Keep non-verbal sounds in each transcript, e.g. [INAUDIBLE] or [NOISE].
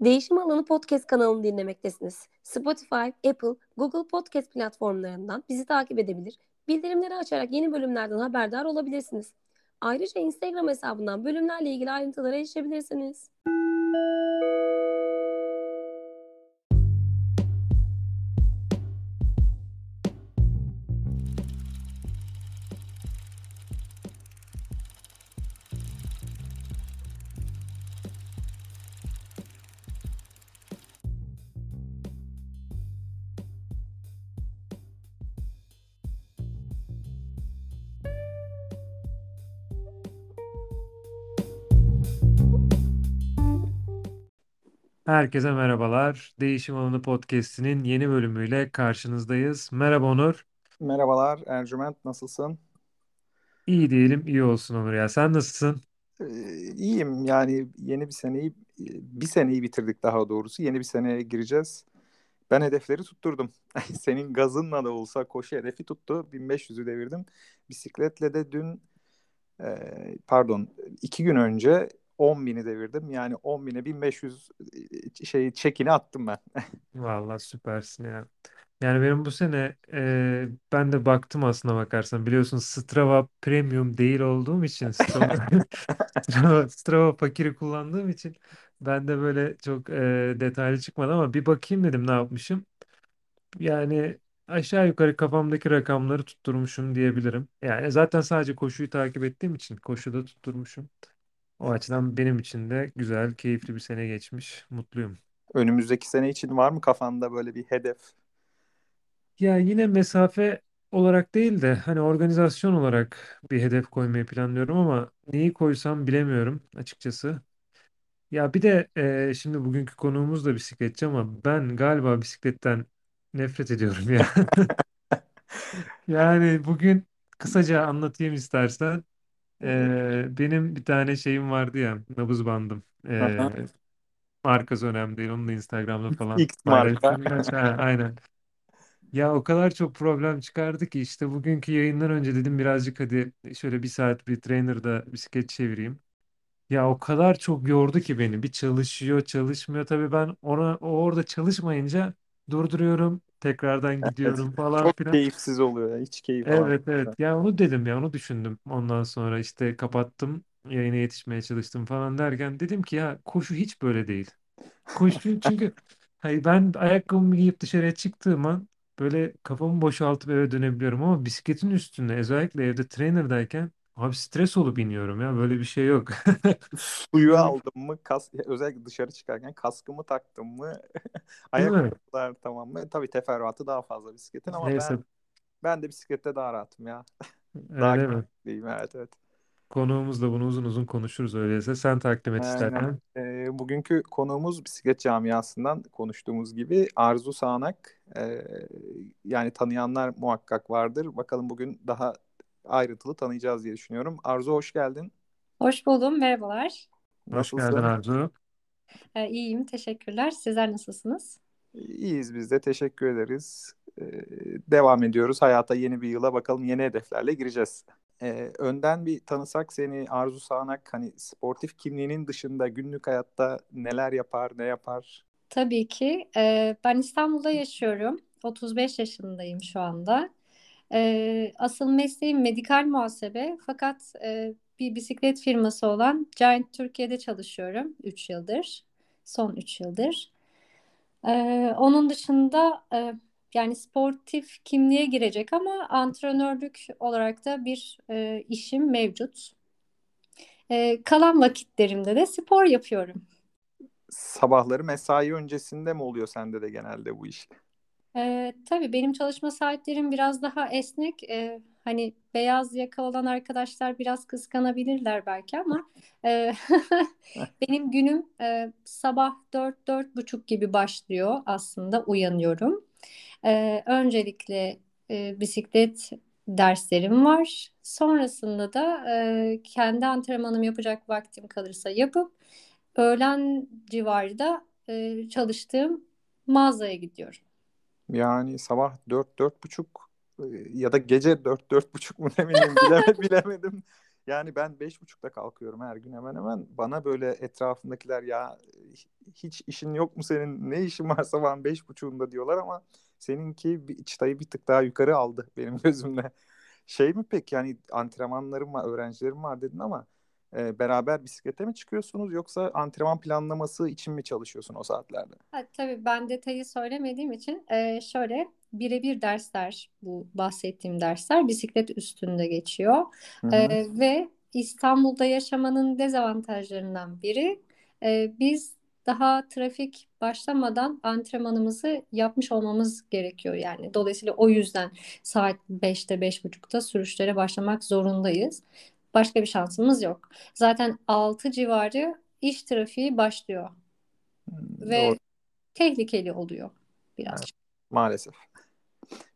Değişim Alanı Podcast kanalını dinlemektesiniz. Spotify, Apple, Google Podcast platformlarından bizi takip edebilir, bildirimleri açarak yeni bölümlerden haberdar olabilirsiniz. Ayrıca Instagram hesabından bölümlerle ilgili ayrıntılara erişebilirsiniz. Herkese merhabalar. Değişim Alanı Podcast'inin yeni bölümüyle karşınızdayız. Merhaba Onur. Merhabalar Ercüment, nasılsın? İyi diyelim, iyi olsun Onur ya. Sen nasılsın? Ee, iyiyim yani yeni bir seneyi bir seneyi bitirdik daha doğrusu. Yeni bir seneye gireceğiz. Ben hedefleri tutturdum. [LAUGHS] Senin gazınla da olsa koşu hedefi tuttu. 1500'ü devirdim. Bisikletle de dün e, pardon iki gün önce 10 bini devirdim. Yani 10 bine 1500 şey çekini attım ben. [LAUGHS] Vallahi süpersin ya. Yani benim bu sene e, ben de baktım aslına bakarsan. Biliyorsun Strava Premium değil olduğum için Strava, [LAUGHS] Strava, Strava fakiri kullandığım için ben de böyle çok e, detaylı çıkmadı ama bir bakayım dedim ne yapmışım. Yani aşağı yukarı kafamdaki rakamları tutturmuşum diyebilirim. Yani zaten sadece koşuyu takip ettiğim için koşuda tutturmuşum. O açıdan benim için de güzel, keyifli bir sene geçmiş. Mutluyum. Önümüzdeki sene için var mı kafanda böyle bir hedef? Ya yine mesafe olarak değil de hani organizasyon olarak bir hedef koymayı planlıyorum ama neyi koysam bilemiyorum açıkçası. Ya bir de e, şimdi bugünkü konuğumuz da bisikletçi ama ben galiba bisikletten nefret ediyorum ya. [LAUGHS] Yani bugün kısaca anlatayım istersen. E, benim bir tane şeyim vardı ya, nabız bandım. E, Aha. markası önemli değil, onu da Instagram'da falan X marka. paylaştım. Ha, aynen. Ya o kadar çok problem çıkardı ki işte bugünkü yayından önce dedim birazcık hadi şöyle bir saat bir trainer'da bisiklet çevireyim. Ya o kadar çok yordu ki beni. Bir çalışıyor, çalışmıyor. Tabii ben ona o orada çalışmayınca durduruyorum, tekrardan gidiyorum falan Çok filan. keyifsiz oluyor ya. Hiç keyif Evet alamıyorum. evet. Ya onu dedim ya onu düşündüm. Ondan sonra işte kapattım, yayına yetişmeye çalıştım falan derken dedim ki ya koşu hiç böyle değil. Koşu [LAUGHS] çünkü hayır ben ayakkabımı giyip dışarıya çıktığım an böyle kafamı boşaltıp eve dönebiliyorum ama bisikletin üstünde özellikle evde trainer'dayken abi stres olup iniyorum ya böyle bir şey yok. Suyu [LAUGHS] aldım mı, kas, özellikle dışarı çıkarken kaskımı taktım mı, [LAUGHS] Değil mi? ayakkabılar tamam mı? Tabii teferruatı daha fazla bisikletin ama ben Neyse ben de bisiklette daha rahatım ya. [LAUGHS] Daha öyle mi? keyifliyim evet evet. Konuğumuzla bunu uzun uzun konuşuruz öyleyse. Sen takdim et Aynen. istersen. Ee, bugünkü konuğumuz bisiklet camiasından konuştuğumuz gibi Arzu Sağnak. Ee, yani tanıyanlar muhakkak vardır. Bakalım bugün daha ayrıntılı tanıyacağız diye düşünüyorum. Arzu hoş geldin. Hoş buldum, merhabalar. Hoş geldin? Arzu. Ee, iyiyim, teşekkürler. Sizler nasılsınız? İyiyiz biz de teşekkür ederiz. Ee, devam ediyoruz. Hayata yeni bir yıla bakalım yeni hedeflerle gireceğiz. Ee, önden bir tanısak seni Arzu Sağnak hani sportif kimliğinin dışında günlük hayatta neler yapar, ne yapar? Tabii ki. Ee, ben İstanbul'da yaşıyorum. 35 yaşındayım şu anda. Ee, asıl mesleğim medikal muhasebe. Fakat e, bir bisiklet firması olan Giant Türkiye'de çalışıyorum 3 yıldır. Son 3 yıldır. Ee, onun dışında e, yani sportif kimliğe girecek ama antrenörlük olarak da bir e, işim mevcut. Ee, kalan vakitlerimde de spor yapıyorum. Sabahları mesai öncesinde mi oluyor sende de genelde bu iş? Ee, tabii benim çalışma saatlerim biraz daha esnek. Ee, hani beyaz yaka olan arkadaşlar biraz kıskanabilirler belki ama e, [LAUGHS] benim günüm e, sabah 4-4.30 gibi başlıyor aslında uyanıyorum. Ee, öncelikle e, bisiklet derslerim var. Sonrasında da e, kendi antrenmanımı yapacak vaktim kalırsa yapıp öğlen civarı da e, çalıştığım mağazaya gidiyorum. Yani sabah 4-4.30 ya da gece 4-4.30 mu ne bileyim bileme, [LAUGHS] bilemedim. Yani ben 5.30'da kalkıyorum her gün hemen hemen. Bana böyle etrafındakiler ya hiç işin yok mu senin ne işin var sabahın beş buçuğunda diyorlar ama seninki bir, çıtayı bir tık daha yukarı aldı benim [LAUGHS] gözümle. Şey mi pek yani antrenmanlarım var öğrencilerim var dedin ama e, beraber bisiklete mi çıkıyorsunuz yoksa antrenman planlaması için mi çalışıyorsun o saatlerde? Ha, tabii ben detayı söylemediğim için e, şöyle birebir dersler bu bahsettiğim dersler bisiklet üstünde geçiyor. E, ve İstanbul'da yaşamanın dezavantajlarından biri e, biz daha trafik başlamadan antrenmanımızı yapmış olmamız gerekiyor yani. Dolayısıyla o yüzden saat 5'te 5.30'da sürüşlere başlamak zorundayız. Başka bir şansımız yok. Zaten 6 civarı iş trafiği başlıyor Hmm, ve Doğru. tehlikeli oluyor biraz. Evet, maalesef.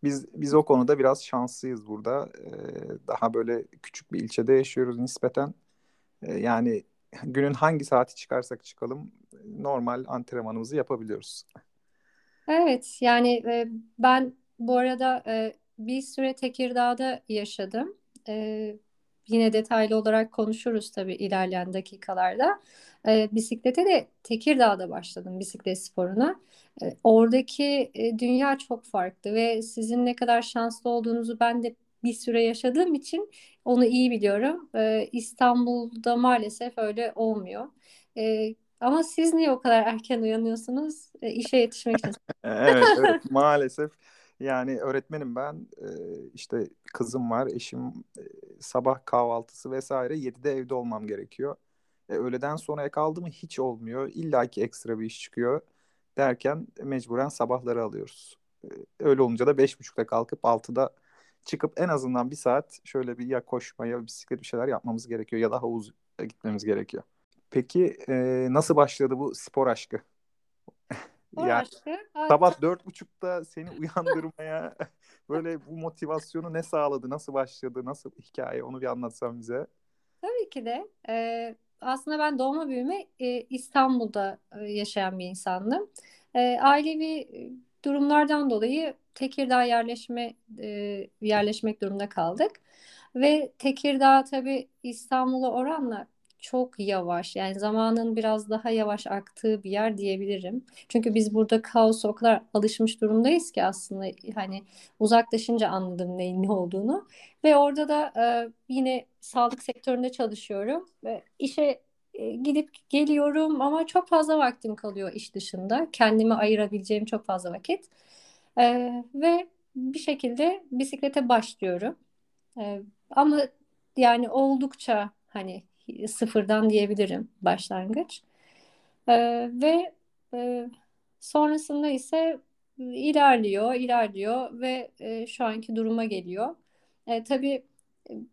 Biz biz o konuda biraz şanslıyız burada. Ee, daha böyle küçük bir ilçede yaşıyoruz nispeten. Ee, yani günün hangi saati çıkarsak çıkalım normal antrenmanımızı yapabiliyoruz. Evet, yani e, ben bu arada e, bir süre Tekirdağ'da yaşadım. E, yine detaylı olarak konuşuruz tabii ilerleyen dakikalarda. E, bisiklete de Tekirdağ'da başladım bisiklet sporuna. E, oradaki e, dünya çok farklı ve sizin ne kadar şanslı olduğunuzu ben de bir süre yaşadığım için onu iyi biliyorum. E, İstanbul'da maalesef öyle olmuyor. E, ama siz niye o kadar erken uyanıyorsunuz? E, işe yetişmek için. [LAUGHS] Evet, evet maalesef. Yani öğretmenim ben işte kızım var, eşim sabah kahvaltısı vesaire 7'de evde olmam gerekiyor. E, öğleden sonraya kaldı mı hiç olmuyor. İlla ki ekstra bir iş çıkıyor derken mecburen sabahları alıyoruz. E, öyle olunca da 5.30'da kalkıp 6'da çıkıp en azından bir saat şöyle bir ya koşma ya bisiklet bir şeyler yapmamız gerekiyor ya da havuz gitmemiz gerekiyor. Peki e, nasıl başladı bu spor aşkı? Spor Yani aşkı. Aa, sabah dört buçukta seni [LAUGHS] uyandırmaya böyle bu motivasyonu ne sağladı, nasıl başladı, nasıl hikaye onu bir anlatsan bize. Tabii ki de. Ee, aslında ben doğma büyüme e, İstanbul'da e, yaşayan bir insandım. E, ailevi durumlardan dolayı Tekirdağ yerleşme e, yerleşmek durumunda kaldık. Ve Tekirdağ tabii İstanbul'a oranla çok yavaş. Yani zamanın biraz daha yavaş aktığı bir yer diyebilirim. Çünkü biz burada kaosa o kadar alışmış durumdayız ki aslında hani uzaklaşınca anladım neyin ne olduğunu. Ve orada da e, yine sağlık sektöründe çalışıyorum. Ve işe e, gidip geliyorum ama çok fazla vaktim kalıyor iş dışında. Kendime ayırabileceğim çok fazla vakit. E, ve bir şekilde bisiklete başlıyorum. E, ama yani oldukça hani sıfırdan diyebilirim başlangıç. E, ve e, sonrasında ise ilerliyor, ilerliyor ve e, şu anki duruma geliyor. E, tabii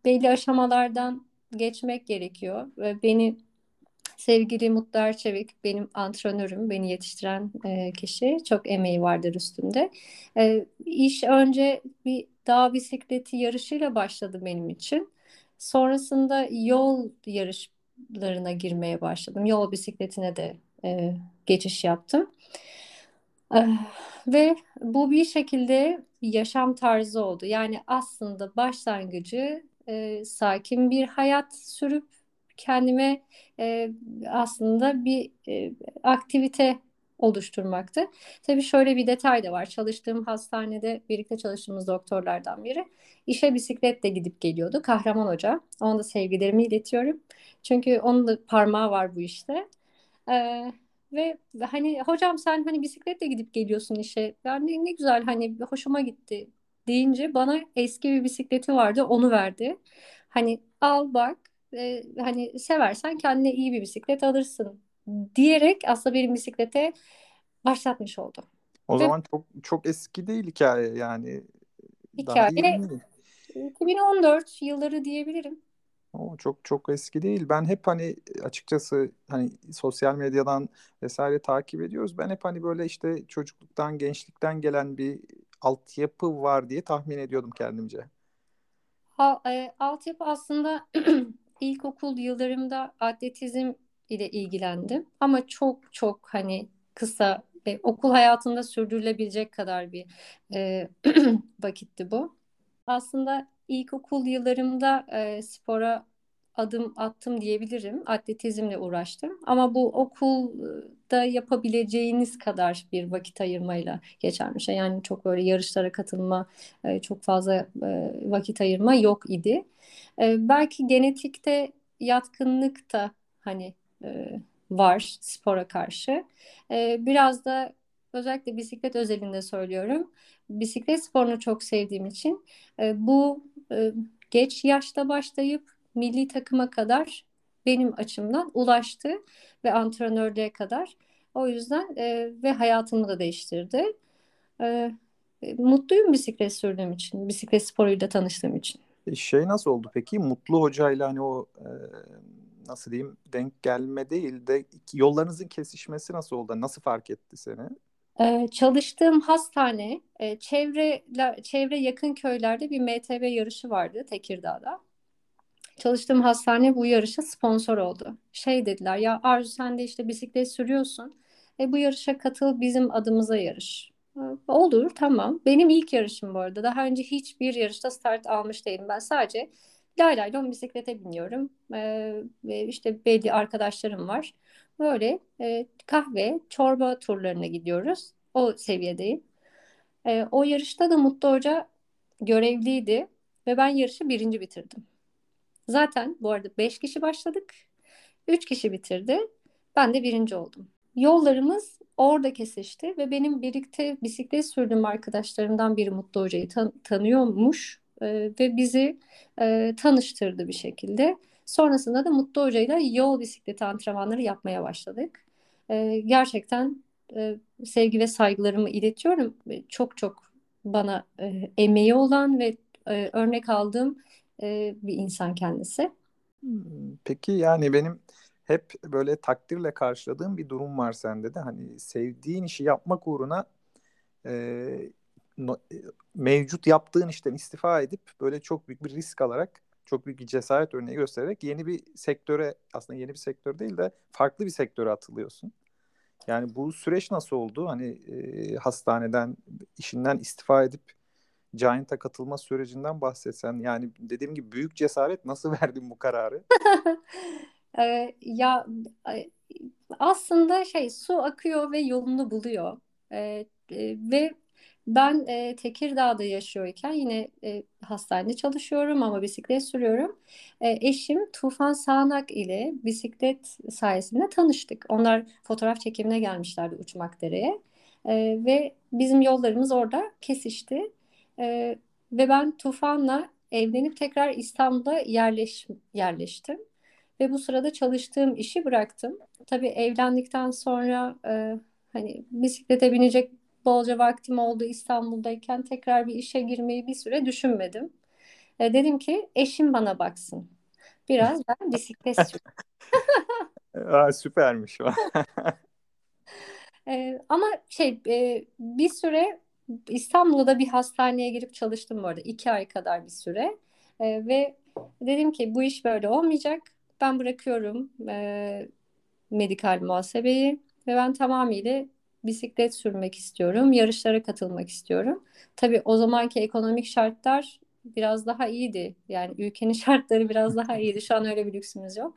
belli aşamalardan geçmek gerekiyor. Ve beni sevgili Mutlu Erçevik benim antrenörüm, beni yetiştiren e, kişi. Çok emeği vardır üstünde. E, iş önce bir dağ bisikleti yarışıyla başladı benim için. Sonrasında yol yarışlarına girmeye başladım. Yol bisikletine de e, geçiş yaptım. E, ve bu bir şekilde yaşam tarzı oldu. Yani aslında başlangıcı e, sakin bir hayat sürüp kendime e, aslında bir e, aktivite oluşturmaktı. Tabii şöyle bir detay da var. Çalıştığım hastanede birlikte çalıştığımız doktorlardan biri işe bisikletle gidip geliyordu. Kahraman Hoca. Ona da sevgilerimi iletiyorum. Çünkü onun da parmağı var bu işte. Ee, ve hani hocam sen hani bisikletle gidip geliyorsun işe. Ben ne, ne güzel hani hoşuma gitti deyince bana eski bir bisikleti vardı onu verdi. Hani al bak e, hani seversen kendine iyi bir bisiklet alırsın diyerek aslında benim bisiklete başlatmış oldu. O Ve zaman çok çok eski değil hikaye yani hikaye yeni. 2014 yılları diyebilirim. O çok çok eski değil. Ben hep hani açıkçası hani sosyal medyadan vesaire takip ediyoruz. Ben hep hani böyle işte çocukluktan, gençlikten gelen bir altyapı var diye tahmin ediyordum kendimce. Ha, e, altyapı aslında [CLEARS THROAT] ilkokul yıllarımda atletizm ile ilgilendim. Ama çok çok hani kısa e, okul hayatında sürdürülebilecek kadar bir e, [CLEARS THROAT] vakitti bu. Aslında ilkokul yıllarımda e, spora adım attım diyebilirim. Atletizmle uğraştım. Ama bu okulda yapabileceğiniz kadar bir vakit ayırmayla geçen bir şey. Yani çok böyle yarışlara katılma, e, çok fazla e, vakit ayırma yok idi. E, belki genetikte yatkınlık da hani var spora karşı. Biraz da özellikle bisiklet özelinde söylüyorum. Bisiklet sporunu çok sevdiğim için bu geç yaşta başlayıp milli takıma kadar benim açımdan ulaştı ve antrenörlüğe kadar. O yüzden e, ve hayatımı da değiştirdi. E, mutluyum bisiklet sürdüğüm için, bisiklet sporuyla tanıştığım için. E, şey nasıl oldu peki? Mutlu hocayla hani o e, nasıl diyeyim denk gelme değil de yollarınızın kesişmesi nasıl oldu? Nasıl fark etti seni? Ee, çalıştığım hastane e, çevre çevre yakın köylerde bir MTB yarışı vardı Tekirdağ'da. Çalıştığım hastane bu yarışa sponsor oldu. Şey dediler ya Arzu sen de işte bisiklet sürüyorsun. E, bu yarışa katıl bizim adımıza yarış. E, olur tamam. Benim ilk yarışım bu arada. Daha önce hiçbir yarışta start almış değilim. Ben sadece laylaylon bisiklete biniyorum. E, ve işte belli arkadaşlarım var. Böyle e, kahve, çorba turlarına gidiyoruz. O seviyedeyim. E, o yarışta da Mutlu Hoca görevliydi ve ben yarışı birinci bitirdim. Zaten bu arada 5 kişi başladık. 3 kişi bitirdi. Ben de birinci oldum. Yollarımız orada kesişti ve benim birlikte bisiklet sürdüğüm arkadaşlarımdan biri Mutlu Hoca'yı tan- tanıyormuş e, ve bizi e, tanıştırdı bir şekilde. Sonrasında da Mutlu Hoca'yla yol bisikleti antrenmanları yapmaya başladık. E, gerçekten e, sevgi ve saygılarımı iletiyorum. Çok çok bana e, emeği olan ve e, örnek aldığım e, bir insan kendisi. Hmm, peki yani benim hep böyle takdirle karşıladığım bir durum var sende de hani sevdiğin işi yapmak uğruna e, mevcut yaptığın işten istifa edip böyle çok büyük bir risk alarak çok büyük bir cesaret örneği göstererek yeni bir sektöre aslında yeni bir sektör değil de farklı bir sektöre atılıyorsun. Yani bu süreç nasıl oldu? Hani e, hastaneden işinden istifa edip Giant'a katılma sürecinden bahsetsen. Yani dediğim gibi büyük cesaret nasıl [LAUGHS] verdin bu kararı? [LAUGHS] ee, ya aslında şey su akıyor ve yolunu buluyor. Ee, e, ve ben e, Tekirdağ'da yaşıyorken yine e, hastanede çalışıyorum ama bisiklet sürüyorum. E, eşim Tufan Sağnak ile bisiklet sayesinde tanıştık. Onlar fotoğraf çekimine gelmişlerdi Uçmakdere'ye. E, ve bizim yollarımız orada kesişti. E, ve ben Tufan'la evlenip tekrar İstanbul'a yerleş, yerleştim. Ve bu sırada çalıştığım işi bıraktım. Tabii evlendikten sonra e, hani bisiklete binecek bolca vaktim oldu İstanbul'dayken tekrar bir işe girmeyi bir süre düşünmedim. E, dedim ki eşim bana baksın. Biraz ben [LAUGHS] bisiklet. [LAUGHS] Aa, süpermiş o. [LAUGHS] e, ama şey e, bir süre İstanbul'da bir hastaneye girip çalıştım bu arada. iki ay kadar bir süre. E, ve dedim ki bu iş böyle olmayacak. Ben bırakıyorum e, medikal muhasebeyi ve ben tamamıyla bisiklet sürmek istiyorum. Yarışlara katılmak istiyorum. Tabii o zamanki ekonomik şartlar biraz daha iyiydi. Yani ülkenin [LAUGHS] şartları biraz daha iyiydi. Şu an öyle bir lüksümüz yok.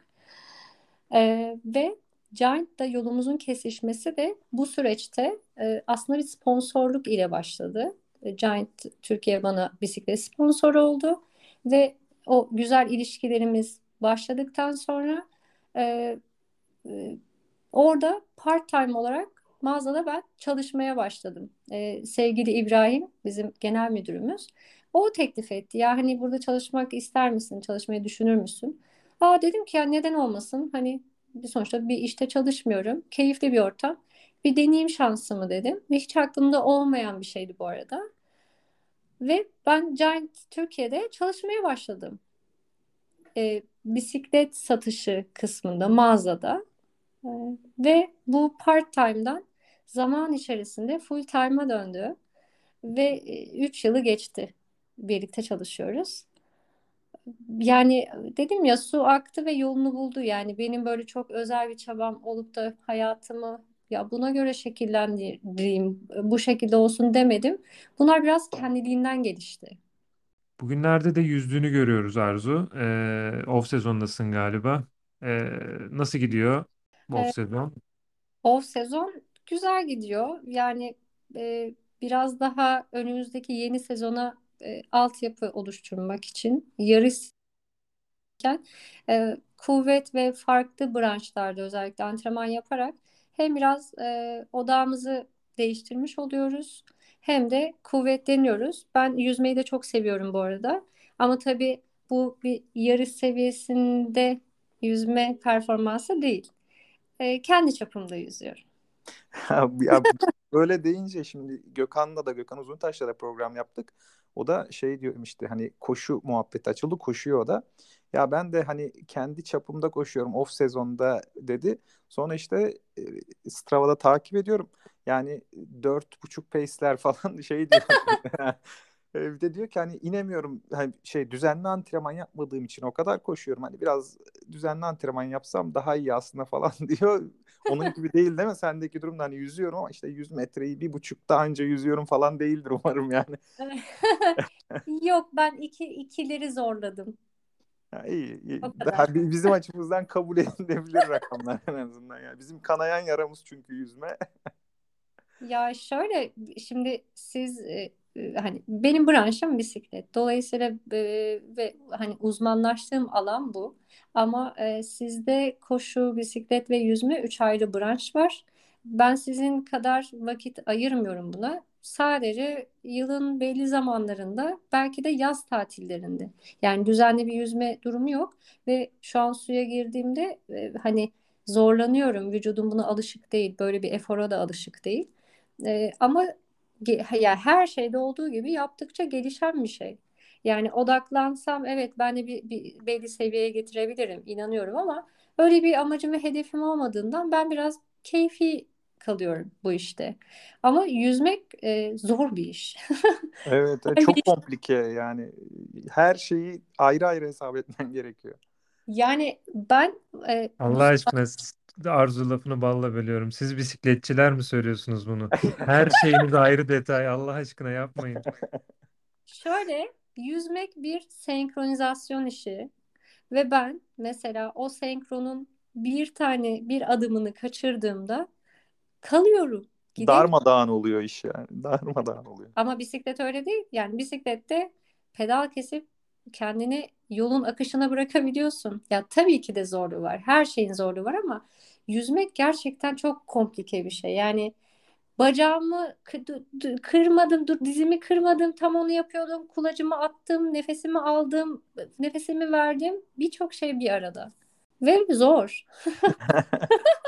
E, ve Giant'da yolumuzun kesişmesi de bu süreçte e, aslında bir sponsorluk ile başladı. E, Giant Türkiye bana bisiklet sponsoru oldu ve o güzel ilişkilerimiz başladıktan sonra e, e, orada part time olarak mağazada ben çalışmaya başladım. E, sevgili İbrahim bizim genel müdürümüz o teklif etti. Ya hani burada çalışmak ister misin? Çalışmayı düşünür müsün? Aa dedim ki ya neden olmasın? Hani sonuçta bir işte çalışmıyorum. Keyifli bir ortam. Bir deneyim şansımı dedim. Ve hiç aklımda olmayan bir şeydi bu arada. Ve ben Giant Türkiye'de çalışmaya başladım. E, bisiklet satışı kısmında mağazada. E, ve bu part time'dan zaman içerisinde full time'a döndü. Ve 3 yılı geçti. Birlikte çalışıyoruz yani dedim ya su aktı ve yolunu buldu. Yani benim böyle çok özel bir çabam olup da hayatımı ya buna göre şekillendireyim, bu şekilde olsun demedim. Bunlar biraz kendiliğinden gelişti. Bugünlerde de yüzdüğünü görüyoruz Arzu. Ee, off sezondasın galiba. Ee, nasıl gidiyor off E, sezon? off sezon güzel gidiyor. Yani e, biraz daha önümüzdeki yeni sezona e, altyapı oluşturmak için yarış iken e, kuvvet ve farklı branşlarda özellikle antrenman yaparak hem biraz e, odağımızı değiştirmiş oluyoruz hem de kuvvetleniyoruz. Ben yüzmeyi de çok seviyorum bu arada. Ama tabii bu bir yarış seviyesinde yüzme performansı değil. E, kendi çapımda yüzüyorum. [LAUGHS] Ya böyle deyince şimdi Gökhan'la da Gökhan Uzuntaş'la da program yaptık. O da şey diyorum işte hani koşu muhabbeti açıldı. Koşuyor o da. Ya ben de hani kendi çapımda koşuyorum off sezonda dedi. Sonra işte e, Strava'da takip ediyorum. Yani dört buçuk pace'ler falan [LAUGHS] şey diyor. [LAUGHS] Bir de diyor ki hani inemiyorum hani şey düzenli antrenman yapmadığım için o kadar koşuyorum. Hani biraz düzenli antrenman yapsam daha iyi aslında falan diyor. Onun gibi değil değil mi? Sendeki durumda hani yüzüyorum ama işte 100 metreyi bir buçuk daha önce yüzüyorum falan değildir umarım yani. [LAUGHS] Yok ben iki ikileri zorladım. Ya iyi, iyi. Daha bizim açımızdan kabul [LAUGHS] edilebilir rakamlar en azından yani. Bizim kanayan yaramız çünkü yüzme. Ya şöyle şimdi siz e, hani benim branşım bisiklet. Dolayısıyla e, ve hani uzmanlaştığım alan bu. Ama e, sizde koşu, bisiklet ve yüzme üç ayrı branş var. Ben sizin kadar vakit ayırmıyorum buna. Sadece yılın belli zamanlarında belki de yaz tatillerinde. Yani düzenli bir yüzme durumu yok ve şu an suya girdiğimde e, hani zorlanıyorum. Vücudum buna alışık değil. Böyle bir efora da alışık değil. Ee, ama ge- ya her şeyde olduğu gibi yaptıkça gelişen bir şey. Yani odaklansam evet ben de bir, bir belli seviyeye getirebilirim inanıyorum ama öyle bir amacım ve hedefim olmadığından ben biraz keyfi kalıyorum bu işte. Ama yüzmek e, zor bir iş. [LAUGHS] Evet, çok iş. komplike yani. Her şeyi ayrı ayrı hesap etmen gerekiyor. Yani ben e, Allah aşkına Arzu lafını balla bölüyorum. Siz bisikletçiler mi söylüyorsunuz bunu? Her şeyiniz ayrı detay. Allah aşkına yapmayın. [LAUGHS] şöyle yüzmek bir senkronizasyon işi. Ve ben mesela o senkronun bir tane bir adımını kaçırdığımda kalıyorum. Gidemiyorum. Darmadağın oluyor iş yani. Darmadağın oluyor. Ama bisiklet öyle değil. Yani bisiklette pedal kesip kendini yolun akışına bırakabiliyorsun. Ya tabii ki de zorluğu var. Her şeyin zorluğu var ama yüzmek gerçekten çok komplike bir şey. Yani bacağımı kırmadım, dur dizimi kırmadım, tam onu yapıyordum. Kulacımı attım, nefesimi aldım, nefesimi verdim. Birçok şey bir arada. Ve zor. [LAUGHS] [LAUGHS]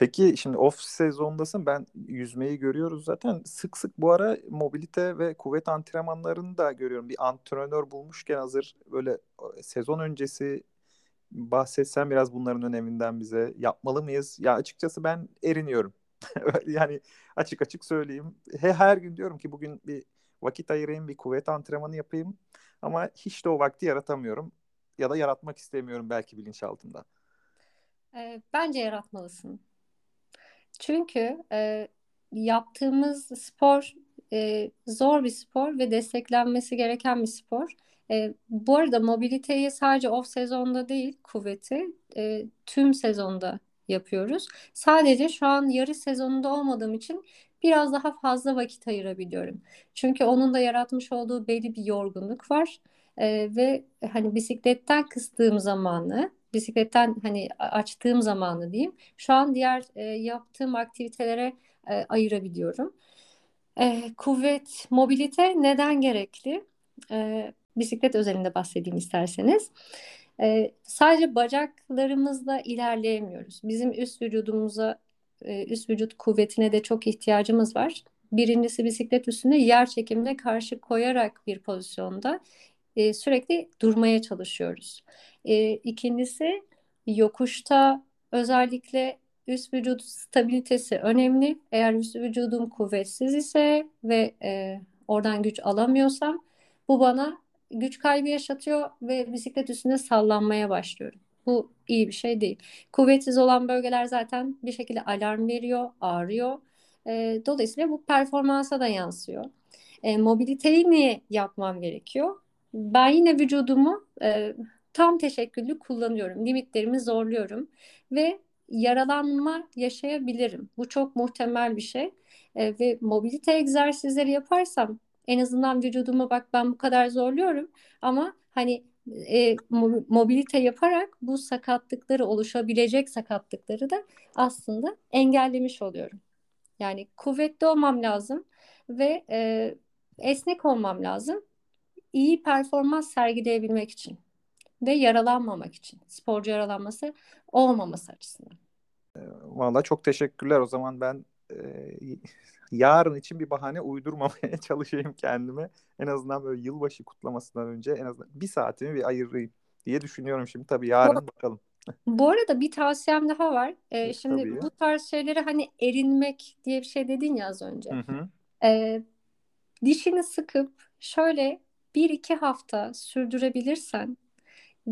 Peki şimdi off sezondasın. Ben yüzmeyi görüyoruz zaten. Sık sık bu ara mobilite ve kuvvet antrenmanlarını da görüyorum. Bir antrenör bulmuşken hazır böyle e, sezon öncesi bahsetsen biraz bunların öneminden bize. Yapmalı mıyız? Ya açıkçası ben eriniyorum. [LAUGHS] Yani açık açık söyleyeyim. He, her gün diyorum ki bugün bir vakit ayırayım, bir kuvvet antrenmanı yapayım. Ama hiç de o vakti yaratamıyorum. Ya da yaratmak istemiyorum belki bilinçaltında. Ee, bence yaratmalısın. Çünkü e, yaptığımız spor e, zor bir spor ve desteklenmesi gereken bir spor. E, bu arada mobiliteyi sadece off sezonda değil, kuvveti e, tüm sezonda yapıyoruz. Sadece şu an yarış sezonunda olmadığım için biraz daha fazla vakit ayırabiliyorum. Çünkü onun da yaratmış olduğu belli bir yorgunluk var. E, ve hani bisikletten kıstığım zamanı, bisikletten hani açtığım zamanı diyeyim. Şu an diğer e, yaptığım aktivitelere e, ayırabiliyorum. E, kuvvet, mobilite neden gerekli? E, bisiklet özelinde bahsedeyim isterseniz. E, sadece bacaklarımızla ilerleyemiyoruz. Bizim üst vücudumuza, e, üst vücut kuvvetine de çok ihtiyacımız var. Birincisi bisiklet üstünde yer çekimine karşı koyarak bir pozisyonda e, sürekli durmaya çalışıyoruz. E, ikincisi yokuşta özellikle üst vücut stabilitesi önemli. Eğer üst vücudum kuvvetsiz ise ve e, oradan güç alamıyorsam bu bana güç kaybı yaşatıyor ve bisiklet üstünde sallanmaya başlıyorum. Bu iyi bir şey değil. Kuvvetsiz olan bölgeler zaten bir şekilde alarm veriyor, ağrıyor. E, dolayısıyla bu performansa da yansıyor. E, mobiliteyi niye yapmam gerekiyor? Ben yine vücudumu e, tam teşekküllü kullanıyorum. Limitlerimi zorluyorum ve yaralanma yaşayabilirim. Bu çok muhtemel bir şey. E, ve mobilite egzersizleri yaparsam en azından vücudumu bak ben bu kadar zorluyorum ama hani e, mobilite yaparak bu sakatlıkları oluşabilecek sakatlıkları da aslında engellemiş oluyorum. Yani kuvvetli olmam lazım ve e, esnek olmam lazım. İyi performans sergileyebilmek için ve yaralanmamak için. Sporcu yaralanması olmaması açısından. Valla çok teşekkürler. O zaman ben e, yarın için bir bahane uydurmamaya [LAUGHS] çalışayım kendime. En azından böyle yılbaşı kutlamasından önce en azından bir saatimi bir ayırayım diye düşünüyorum şimdi. Tabii yarın bu, bakalım. Bu arada bir tavsiyem daha var. Ee, şimdi Tabii. bu tarz şeyleri hani erinmek diye bir şey dedin ya az önce. Hı hı. Ee, dişini sıkıp şöyle bir iki hafta sürdürebilirsen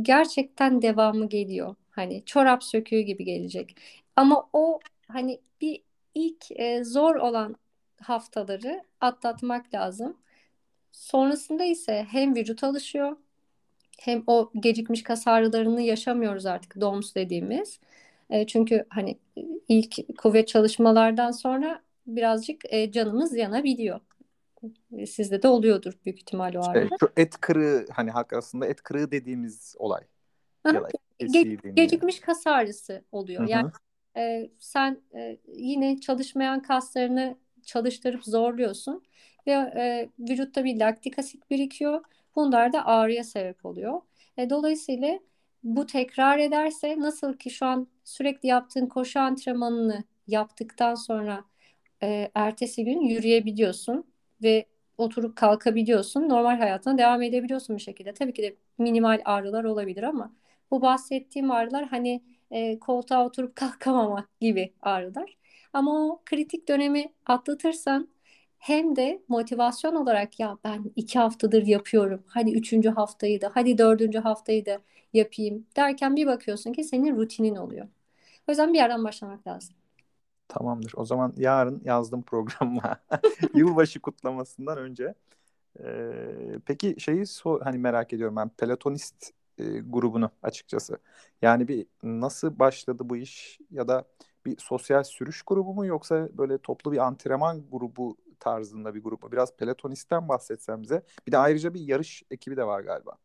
gerçekten devamı geliyor. Hani çorap söküğü gibi gelecek. Ama o hani bir ilk e, zor olan haftaları atlatmak lazım. Sonrasında ise hem vücut alışıyor hem o gecikmiş kas ağrılarını yaşamıyoruz artık DOMS dediğimiz. E, çünkü hani ilk kuvvet çalışmalardan sonra birazcık e, canımız yanabiliyor. Sizde de oluyordur büyük ihtimal o. Şey, şu et kırığı hani hak aslında et kırığı dediğimiz olay. Ge- gecikmiş kas ağrısı oluyor. Hı-hı. Yani e, sen e, yine çalışmayan kaslarını çalıştırıp zorluyorsun ve e, vücutta bir laktik asit birikiyor. Bunlar da ağrıya sebep oluyor. E, dolayısıyla bu tekrar ederse nasıl ki şu an sürekli yaptığın koşu antrenmanını yaptıktan sonra e, ertesi gün yürüyebiliyorsun ve oturup kalkabiliyorsun. Normal hayatına devam edebiliyorsun bir şekilde. Tabii ki de minimal ağrılar olabilir ama bu bahsettiğim ağrılar hani e, koltuğa oturup [LAUGHS] kalkamamak gibi ağrılar. Ama o kritik dönemi atlatırsan hem de motivasyon olarak ya ben iki haftadır yapıyorum. Hadi üçüncü haftayı da, hadi dördüncü haftayı da yapayım derken bir bakıyorsun ki senin rutinin oluyor. O yüzden bir yerden başlamak lazım. Tamamdır. O zaman yarın yazdım programıma. [LAUGHS] Yılbaşı kutlamasından önce. Ee, peki şeyi so hani merak ediyorum ben. Pelotonist e, grubunu açıkçası. Yani bir nasıl başladı bu iş ya da bir sosyal sürüş grubu mu yoksa böyle toplu bir antrenman grubu tarzında bir grup mu? Biraz Pelotonist'ten bahsetsen bize. Bir de ayrıca bir yarış ekibi de var galiba.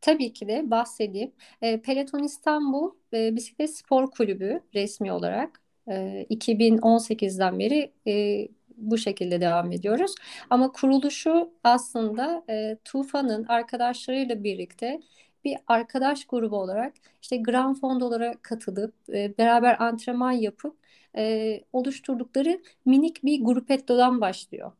Tabii ki de bahsedeyim. E, Peloton İstanbul e, Bisiklet Spor Kulübü resmi olarak e, 2018'den beri e, bu şekilde devam ediyoruz. Ama kuruluşu aslında e, Tufan'ın arkadaşlarıyla birlikte bir arkadaş grubu olarak işte Grand Fond olarak katılıp e, beraber antrenman yapıp e, oluşturdukları minik bir grupettodan başlıyor.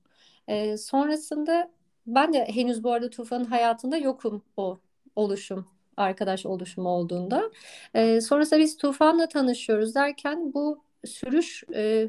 E, sonrasında ben de henüz bu arada Tufan'ın hayatında yokum o oluşum arkadaş oluşumu olduğunda. E, sonrasında biz Tufan'la tanışıyoruz derken bu sürüş e,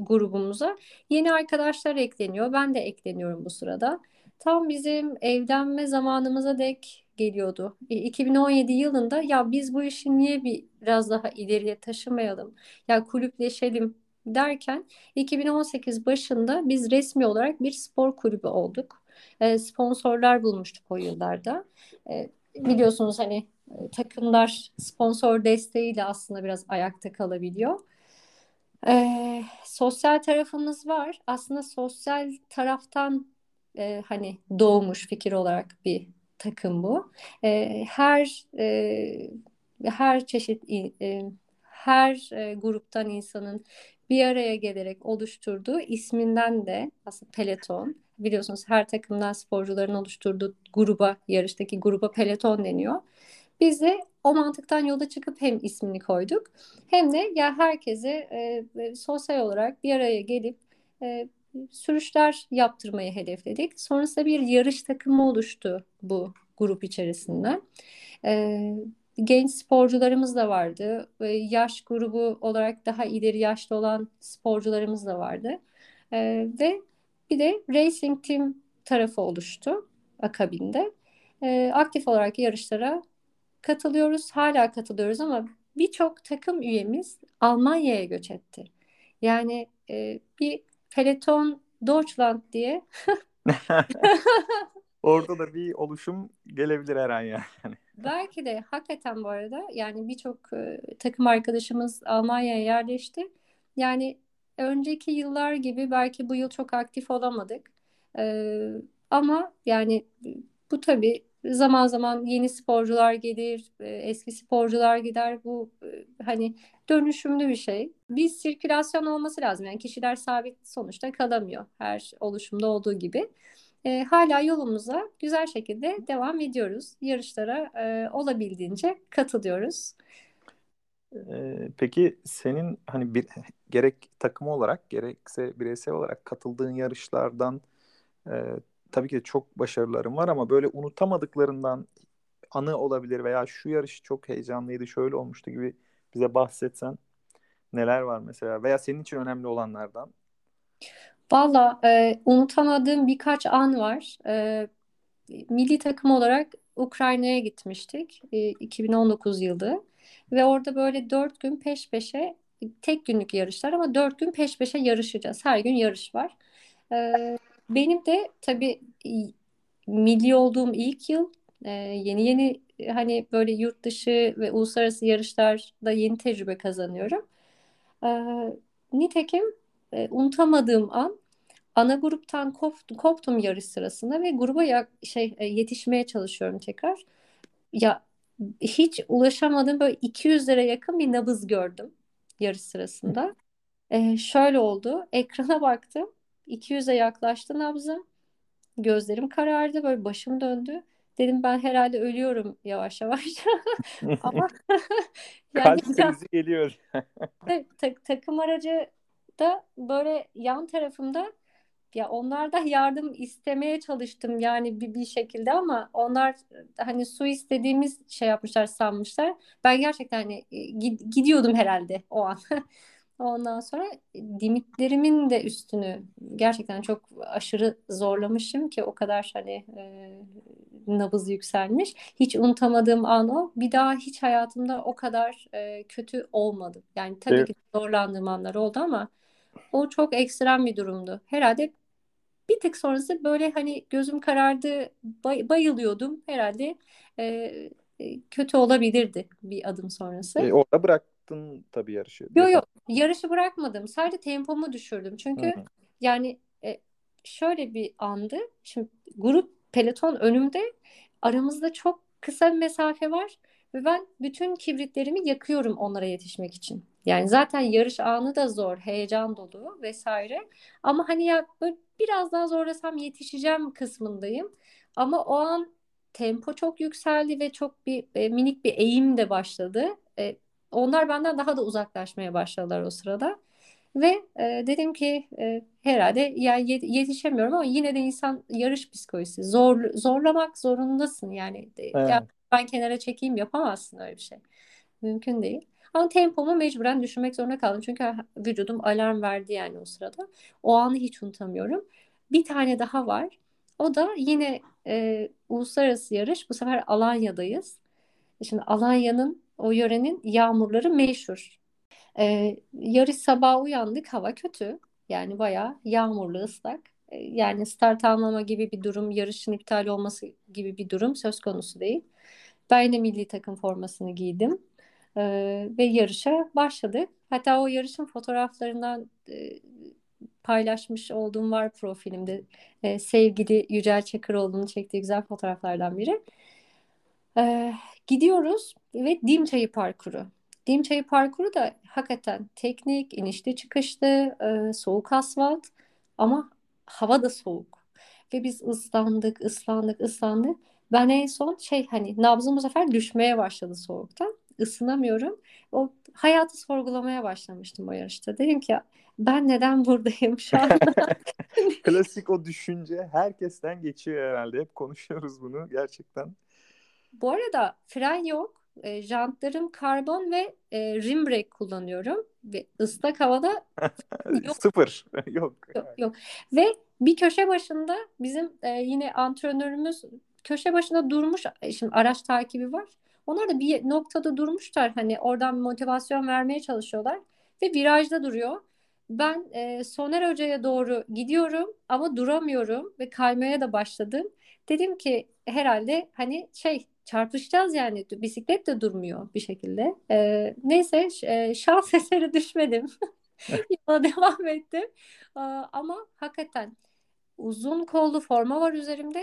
grubumuza yeni arkadaşlar ekleniyor. Ben de ekleniyorum bu sırada. Tam bizim evlenme zamanımıza dek geliyordu. 2017 yılında ya biz bu işi niye bir biraz daha ileriye taşımayalım? Ya kulüpleşelim derken 2018 başında biz resmi olarak bir spor kulübü olduk. E, sponsorlar bulmuştuk o yıllarda. E, biliyorsunuz hani e, takımlar sponsor desteğiyle aslında biraz ayakta kalabiliyor. E, sosyal tarafımız var. Aslında sosyal taraftan e, hani doğmuş fikir olarak bir takım bu. E, her e, her çeşit e, her e, gruptan insanın bir araya gelerek oluşturduğu isminden de aslında peloton. Biliyorsunuz her takımdan sporcuların oluşturduğu gruba, yarıştaki gruba peloton deniyor. Biz de o mantıktan yola çıkıp hem ismini koyduk hem de ya herkese e, e sosyal olarak bir araya gelip e, sürüşler yaptırmayı hedefledik. Sonrasında bir yarış takımı oluştu bu grup içerisinde. Ee, genç sporcularımız da vardı. Yaş grubu olarak daha ileri yaşlı olan sporcularımız da vardı. Ee, ve bir de racing team tarafı oluştu akabinde. Ee, aktif olarak yarışlara katılıyoruz. Hala katılıyoruz ama birçok takım üyemiz Almanya'ya göç etti. Yani e, bir Peloton Deutschland diye [LAUGHS] Orada da bir oluşum gelebilir her an yani. [LAUGHS] Belki de hakikaten bu arada yani birçok e, takım arkadaşımız Almanya'ya yerleşti. Yani önceki yıllar gibi belki bu yıl çok aktif olamadık. Ee, ama yani bu tabii zaman zaman yeni sporcular gelir, e, eski sporcular gider. Bu e, hani dönüşümlü bir şey. Bir sirkülasyon olması lazım. Yani kişiler sabit sonuçta kalamıyor her oluşumda olduğu gibi. E, hala yolumuza güzel şekilde devam ediyoruz. Yarışlara e, olabildiğince katılıyoruz. Ee, peki senin hani bir gerek takım olarak gerekse bireysel olarak katıldığın yarışlardan e, tabii ki de çok başarılarım var ama böyle unutamadıklarından anı olabilir veya şu yarış çok heyecanlıydı, şöyle olmuştu gibi bize bahsetsen neler var mesela veya senin için önemli olanlardan? Valla e, unutamadığım birkaç an var. E, milli takım olarak Ukrayna'ya gitmiştik e, 2019 yılı ve orada böyle dört gün peş peşe tek günlük yarışlar ama dört gün peş peşe yarışacağız. Her gün yarış var. E, benim de tabii milli olduğum ilk yıl e, yeni yeni hani böyle yurt dışı ve uluslararası yarışlarda yeni tecrübe kazanıyorum. E, nitekim e, unutamadığım an ana gruptan koptum, koptum yarış sırasında ve gruba ya, şey e, yetişmeye çalışıyorum tekrar. Ya hiç ulaşamadığım böyle 200'lere yakın bir nabız gördüm yarış sırasında. E, şöyle oldu. Ekrana baktım. 200'e yaklaştı nabzım. Gözlerim karardı. Böyle başım döndü. Dedim ben herhalde ölüyorum yavaş yavaş. [LAUGHS] Ama [LAUGHS] yani Kalp krizi geliyor. [LAUGHS] ta, takım aracı da böyle yan tarafımda ya onlardan yardım istemeye çalıştım yani bir, bir şekilde ama onlar hani su istediğimiz şey yapmışlar sanmışlar. Ben gerçekten hani gidiyordum herhalde o an. Ondan sonra limitlerimin de üstünü gerçekten çok aşırı zorlamışım ki o kadar hani e, nabız yükselmiş. Hiç unutamadığım an o. Bir daha hiç hayatımda o kadar e, kötü olmadı. Yani tabii evet. ki zorlandığım anlar oldu ama o çok ekstrem bir durumdu. Herhalde bir tık sonrası böyle hani gözüm karardı, bay, bayılıyordum. Herhalde e, kötü olabilirdi bir adım sonrası. E, orada bıraktın tabii yarışı. Yok yok yarışı bırakmadım. Sadece tempomu düşürdüm. Çünkü Hı-hı. yani e, şöyle bir andı. Şimdi grup peloton önümde aramızda çok kısa bir mesafe var ve ben bütün kibritlerimi yakıyorum onlara yetişmek için. Yani zaten yarış anı da zor, heyecan dolu vesaire. Ama hani ya böyle biraz daha zorlasam yetişeceğim kısmındayım. Ama o an tempo çok yükseldi ve çok bir e, minik bir eğim de başladı. E, onlar benden daha da uzaklaşmaya başladılar o sırada. Ve e, dedim ki e, herhalde yani yetişemiyorum ama yine de insan yarış psikolojisi zor zorlamak zorundasın yani. Evet. Ya ben kenara çekeyim yapamazsın öyle bir şey. Mümkün değil. Ama tempomu mecburen düşürmek zorunda kaldım. Çünkü vücudum alarm verdi yani o sırada. O anı hiç unutamıyorum. Bir tane daha var. O da yine e, uluslararası yarış. Bu sefer Alanya'dayız. Şimdi Alanya'nın o yörenin yağmurları meşhur. E, yarış sabahı uyandık. Hava kötü. Yani bayağı yağmurlu ıslak. E, yani start almama gibi bir durum, yarışın iptal olması gibi bir durum söz konusu değil. Ben de milli takım formasını giydim. Ee, ve yarışa başladık. Hatta o yarışın fotoğraflarından e, paylaşmış olduğum var profilimde. Ee, sevgili Yücel Çakıroğlu'nun çektiği güzel fotoğraflardan biri. Ee, gidiyoruz ve Dim Çayı parkuru. Dim Çayı parkuru da hakikaten teknik, inişli çıkışlı, e, soğuk asfalt ama hava da soğuk. Ve biz ıslandık, ıslandık, ıslandık. Ben en son şey hani nabzım bu sefer düşmeye başladı soğuktan ısınamıyorum. O hayatı sorgulamaya başlamıştım o yarışta. Dedim ki ben neden buradayım şu anda? [LAUGHS] Klasik o düşünce herkesten geçiyor herhalde. Hep konuşuyoruz bunu gerçekten. Bu arada fren yok. E, jantlarım karbon ve e, rim brake kullanıyorum. Ve ıslak havada [LAUGHS] yok. Sıfır. [LAUGHS] yok. Yok yok. Ve bir köşe başında bizim e, yine antrenörümüz köşe başında durmuş. E, şimdi araç takibi var. Onlar da bir noktada durmuşlar. Hani oradan motivasyon vermeye çalışıyorlar. Ve virajda duruyor. Ben e, Soner Hoca'ya doğru gidiyorum ama duramıyorum ve kaymaya da başladım. Dedim ki herhalde hani şey çarpışacağız yani bisiklet de durmuyor bir şekilde. E, neyse e, şans [LAUGHS] eseri düşmedim. [LAUGHS] Yola devam ettim. E, ama hakikaten uzun kollu forma var üzerimde.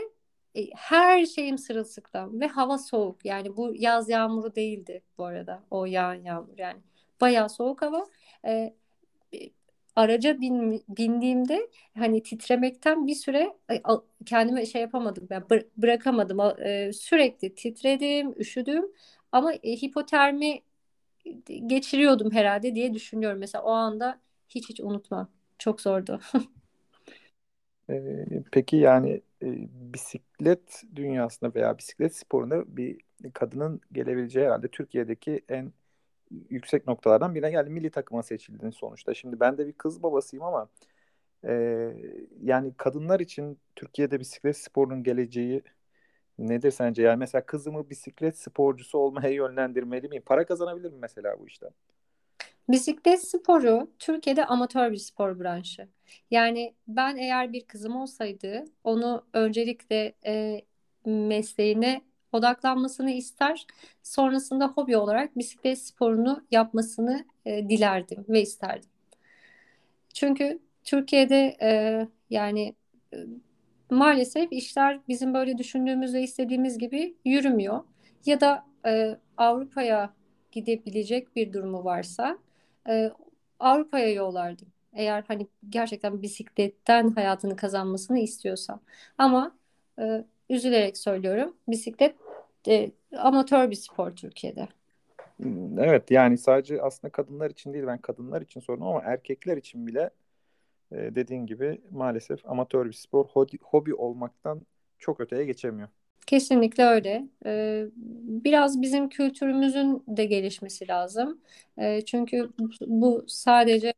E, her şeyim sırılsıklam ve hava soğuk. Yani bu yaz yağmuru değildi bu arada. O yağan yağmur yani. Bayağı soğuk hava. E, araca bin, bindiğimde hani titremekten bir süre kendime şey yapamadım ben bı- bırakamadım. E, sürekli titredim üşüdüm ama e, hipotermi geçiriyordum herhalde diye düşünüyorum. Mesela o anda hiç hiç unutmam. Çok zordu. [LAUGHS] Peki yani e, bisiklet dünyasında veya bisiklet sporunda bir kadının gelebileceği herhalde Türkiye'deki en yüksek noktalardan birine geldi. Milli takıma seçildin sonuçta. Şimdi ben de bir kız babasıyım ama e, yani kadınlar için Türkiye'de bisiklet sporunun geleceği nedir sence? Yani mesela kızımı bisiklet sporcusu olmaya yönlendirmeli miyim? Para kazanabilir mi mesela bu işten? Bisiklet sporu Türkiye'de amatör bir spor branşı. Yani ben eğer bir kızım olsaydı onu öncelikle e, mesleğine odaklanmasını ister. Sonrasında hobi olarak bisiklet sporunu yapmasını e, dilerdim ve isterdim. Çünkü Türkiye'de e, yani e, maalesef işler bizim böyle düşündüğümüz ve istediğimiz gibi yürümüyor. Ya da e, Avrupa'ya gidebilecek bir durumu varsa e, Avrupa'ya yollardım. Eğer hani gerçekten bisikletten hayatını kazanmasını istiyorsam. Ama e, üzülerek söylüyorum. Bisiklet e, amatör bir spor Türkiye'de. Hmm, evet yani sadece aslında kadınlar için değil ben kadınlar için sordum ama erkekler için bile e, dediğin gibi maalesef amatör bir spor hobi, hobi olmaktan çok öteye geçemiyor. Kesinlikle öyle. Ee, biraz bizim kültürümüzün de gelişmesi lazım. Ee, çünkü bu sadece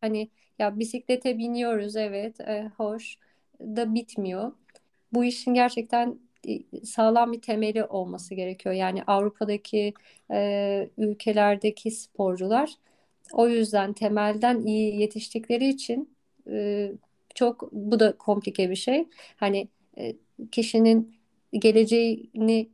hani ya bisiklete biniyoruz evet e, hoş da bitmiyor. Bu işin gerçekten sağlam bir temeli olması gerekiyor. Yani Avrupa'daki e, ülkelerdeki sporcular o yüzden temelden iyi yetiştikleri için e, çok bu da komplike bir şey. Hani e, kişinin geleceğini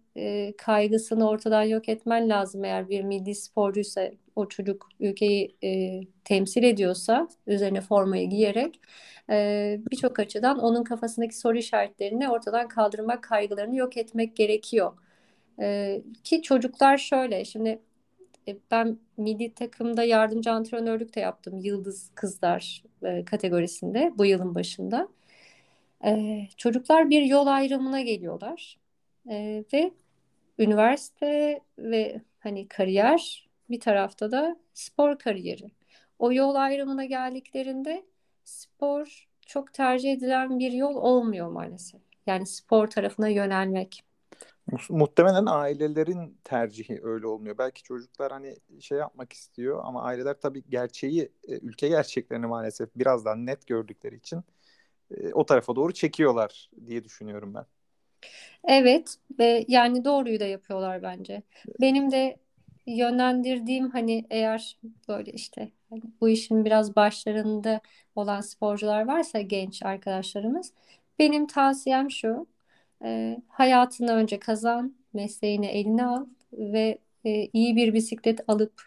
kaygısını ortadan yok etmen lazım eğer bir milli sporcuysa o çocuk ülkeyi e, temsil ediyorsa üzerine formayı giyerek e, birçok açıdan onun kafasındaki soru işaretlerini ortadan kaldırmak, kaygılarını yok etmek gerekiyor. E, ki çocuklar şöyle, şimdi e, ben milli takımda yardımcı antrenörlük de yaptım Yıldız Kızlar e, kategorisinde bu yılın başında. E, çocuklar bir yol ayrımına geliyorlar e, ve üniversite ve hani kariyer bir tarafta da spor kariyeri. O yol ayrımına geldiklerinde spor çok tercih edilen bir yol olmuyor maalesef. Yani spor tarafına yönelmek. Muhtemelen ailelerin tercihi öyle olmuyor. Belki çocuklar hani şey yapmak istiyor ama aileler tabii gerçeği, e, ülke gerçeklerini maalesef biraz daha net gördükleri için e, o tarafa doğru çekiyorlar diye düşünüyorum ben. Evet ve yani doğruyu da yapıyorlar bence. Benim de yönlendirdiğim hani eğer böyle işte hani bu işin biraz başlarında olan sporcular varsa genç arkadaşlarımız benim tavsiyem şu e, hayatını önce kazan mesleğini eline al ve e, iyi bir bisiklet alıp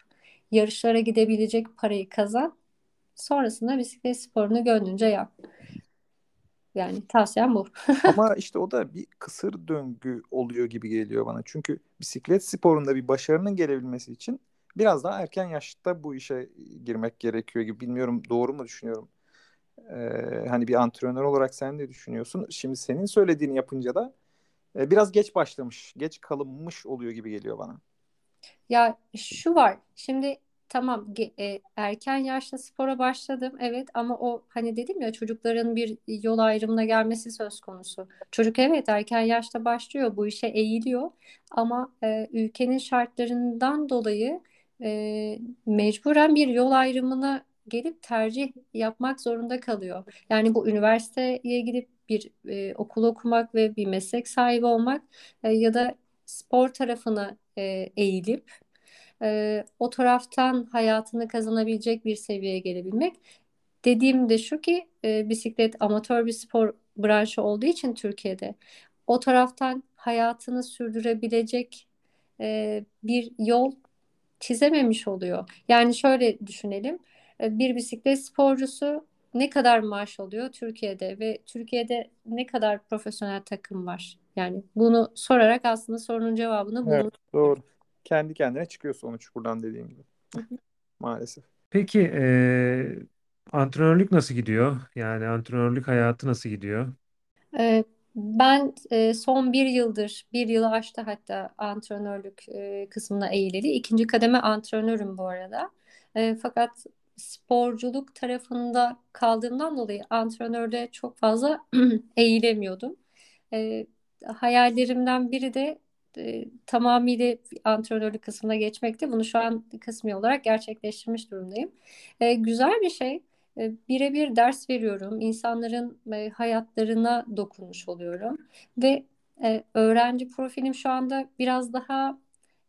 yarışlara gidebilecek parayı kazan sonrasında bisiklet sporunu gönlünce yap. Yani tavsiyem bu. [LAUGHS] Ama işte o da bir kısır döngü oluyor gibi geliyor bana. Çünkü bisiklet sporunda bir başarının gelebilmesi için biraz daha erken yaşta bu işe girmek gerekiyor gibi. Bilmiyorum doğru mu düşünüyorum? Ee, hani bir antrenör olarak sen de düşünüyorsun. Şimdi senin söylediğini yapınca da e, biraz geç başlamış, geç kalınmış oluyor gibi geliyor bana. Ya şu var. Şimdi tamam e, erken yaşta spora başladım evet ama o hani dedim ya çocukların bir yol ayrımına gelmesi söz konusu. Çocuk evet erken yaşta başlıyor bu işe eğiliyor ama e, ülkenin şartlarından dolayı e, mecburen bir yol ayrımına gelip tercih yapmak zorunda kalıyor. Yani bu üniversiteye gidip bir e, okul okumak ve bir meslek sahibi olmak e, ya da spor tarafına e, eğilip e, o taraftan hayatını kazanabilecek bir seviyeye gelebilmek dediğim de şu ki e, bisiklet amatör bir spor branşı olduğu için Türkiye'de o taraftan hayatını sürdürebilecek e, bir yol çizememiş oluyor. Yani şöyle düşünelim. Bir bisiklet sporcusu ne kadar maaş alıyor Türkiye'de ve Türkiye'de ne kadar profesyonel takım var? Yani bunu sorarak aslında sorunun cevabını Evet, bulmuş. doğru. Kendi kendine çıkıyor sonuç buradan dediğin gibi. Maalesef. Peki eee, antrenörlük nasıl gidiyor? Yani antrenörlük hayatı nasıl gidiyor? Ee, Ben e, son bir yıldır, bir yılı aştı hatta antrenörlük e, kısmına eğileli. İkinci kademe antrenörüm bu arada. E, fakat sporculuk tarafında kaldığımdan dolayı antrenörde çok fazla [CLEARS THROAT] eğilemiyordum. E, hayallerimden biri de e, tamamıyla antrenörlük kısmına geçmekti. Bunu şu an kısmi olarak gerçekleştirmiş durumdayım. E, güzel bir şey. E, Birebir ders veriyorum. İnsanların e, hayatlarına dokunmuş oluyorum. Ve e, öğrenci profilim şu anda biraz daha